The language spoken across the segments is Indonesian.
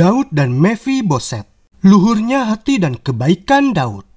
Daud dan Mevi Boset. Luhurnya hati dan kebaikan Daud.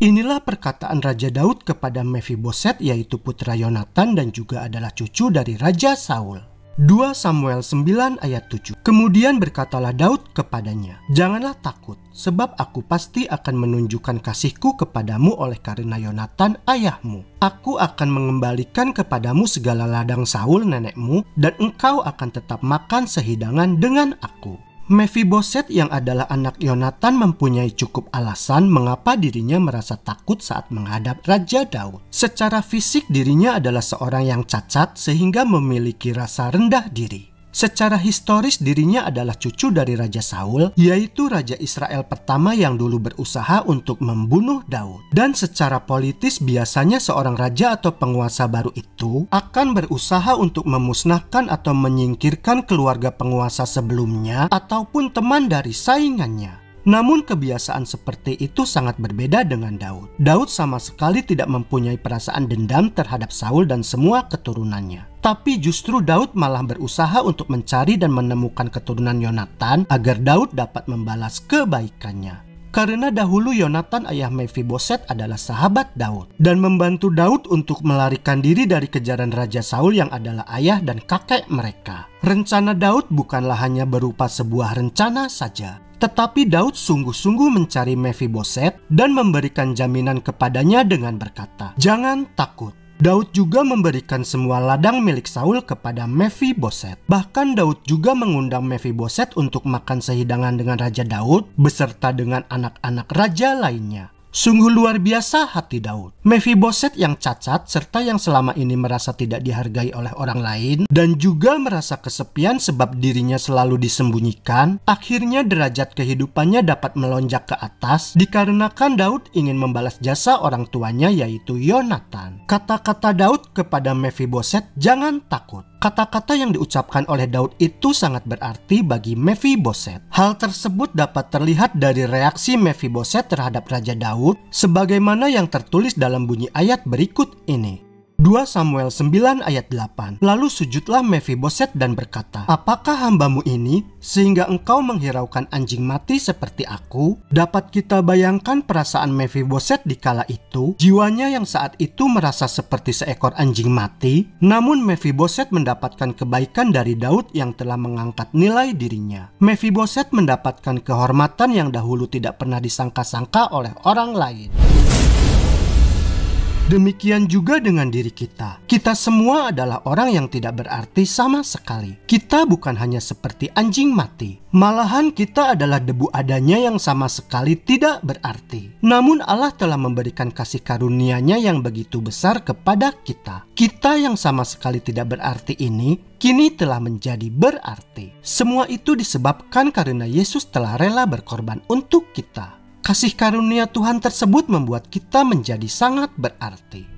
Inilah perkataan Raja Daud kepada Mephiboset yaitu putra Yonatan dan juga adalah cucu dari Raja Saul. 2 Samuel 9 ayat 7 Kemudian berkatalah Daud kepadanya Janganlah takut sebab aku pasti akan menunjukkan kasihku kepadamu oleh karena Yonatan ayahmu. Aku akan mengembalikan kepadamu segala ladang Saul nenekmu dan engkau akan tetap makan sehidangan dengan aku Mephiboset yang adalah anak Yonatan mempunyai cukup alasan mengapa dirinya merasa takut saat menghadap Raja Daud. Secara fisik dirinya adalah seorang yang cacat sehingga memiliki rasa rendah diri. Secara historis dirinya adalah cucu dari Raja Saul, yaitu Raja Israel pertama yang dulu berusaha untuk membunuh Daud. Dan secara politis biasanya seorang raja atau penguasa baru itu akan berusaha untuk memusnahkan atau menyingkirkan keluarga penguasa sebelumnya ataupun teman dari saingannya. Namun kebiasaan seperti itu sangat berbeda dengan Daud. Daud sama sekali tidak mempunyai perasaan dendam terhadap Saul dan semua keturunannya. Tapi justru Daud malah berusaha untuk mencari dan menemukan keturunan Yonatan agar Daud dapat membalas kebaikannya. Karena dahulu Yonatan ayah Mephiboset adalah sahabat Daud. Dan membantu Daud untuk melarikan diri dari kejaran Raja Saul yang adalah ayah dan kakek mereka. Rencana Daud bukanlah hanya berupa sebuah rencana saja, tetapi Daud sungguh-sungguh mencari Mephiboset dan memberikan jaminan kepadanya dengan berkata, "Jangan takut, Daud juga memberikan semua ladang milik Saul kepada Mephiboset. Bahkan Daud juga mengundang Mephiboset untuk makan sehidangan dengan Raja Daud beserta dengan anak-anak raja lainnya. Sungguh luar biasa hati Daud. Mephiboset yang cacat serta yang selama ini merasa tidak dihargai oleh orang lain dan juga merasa kesepian sebab dirinya selalu disembunyikan, akhirnya derajat kehidupannya dapat melonjak ke atas dikarenakan Daud ingin membalas jasa orang tuanya yaitu Yonatan. Kata-kata Daud kepada Mephiboset, "Jangan takut. Kata-kata yang diucapkan oleh Daud itu sangat berarti bagi Mephiboset. Hal tersebut dapat terlihat dari reaksi Mephiboset terhadap Raja Daud sebagaimana yang tertulis dalam bunyi ayat berikut ini. 2 Samuel 9 ayat 8 Lalu sujudlah Mephiboset dan berkata Apakah hambamu ini sehingga engkau menghiraukan anjing mati seperti aku? Dapat kita bayangkan perasaan Mephiboset di kala itu? Jiwanya yang saat itu merasa seperti seekor anjing mati. Namun Mephiboset mendapatkan kebaikan dari Daud yang telah mengangkat nilai dirinya. Mephiboset mendapatkan kehormatan yang dahulu tidak pernah disangka-sangka oleh orang lain Demikian juga dengan diri kita. Kita semua adalah orang yang tidak berarti sama sekali. Kita bukan hanya seperti anjing mati. Malahan kita adalah debu adanya yang sama sekali tidak berarti. Namun Allah telah memberikan kasih karunia-Nya yang begitu besar kepada kita. Kita yang sama sekali tidak berarti ini kini telah menjadi berarti. Semua itu disebabkan karena Yesus telah rela berkorban untuk kita. Kasih karunia Tuhan tersebut membuat kita menjadi sangat berarti.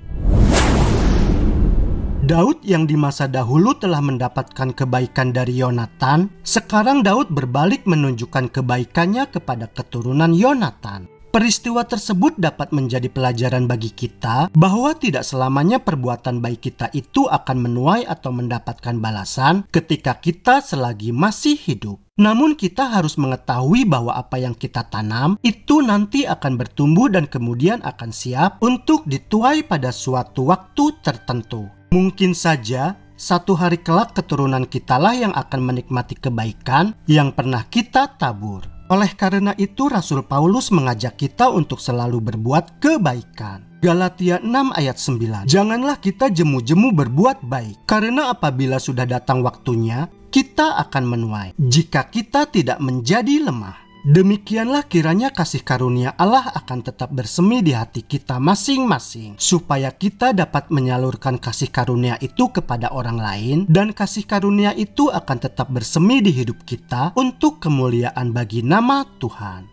Daud yang di masa dahulu telah mendapatkan kebaikan dari Yonatan, sekarang Daud berbalik menunjukkan kebaikannya kepada keturunan Yonatan. Peristiwa tersebut dapat menjadi pelajaran bagi kita bahwa tidak selamanya perbuatan baik kita itu akan menuai atau mendapatkan balasan ketika kita selagi masih hidup. Namun kita harus mengetahui bahwa apa yang kita tanam itu nanti akan bertumbuh dan kemudian akan siap untuk dituai pada suatu waktu tertentu. Mungkin saja satu hari kelak keturunan kitalah yang akan menikmati kebaikan yang pernah kita tabur. Oleh karena itu Rasul Paulus mengajak kita untuk selalu berbuat kebaikan. Galatia 6 ayat 9 Janganlah kita jemu-jemu berbuat baik Karena apabila sudah datang waktunya kita akan menuai jika kita tidak menjadi lemah. Demikianlah kiranya kasih karunia Allah akan tetap bersemi di hati kita masing-masing, supaya kita dapat menyalurkan kasih karunia itu kepada orang lain, dan kasih karunia itu akan tetap bersemi di hidup kita untuk kemuliaan bagi nama Tuhan.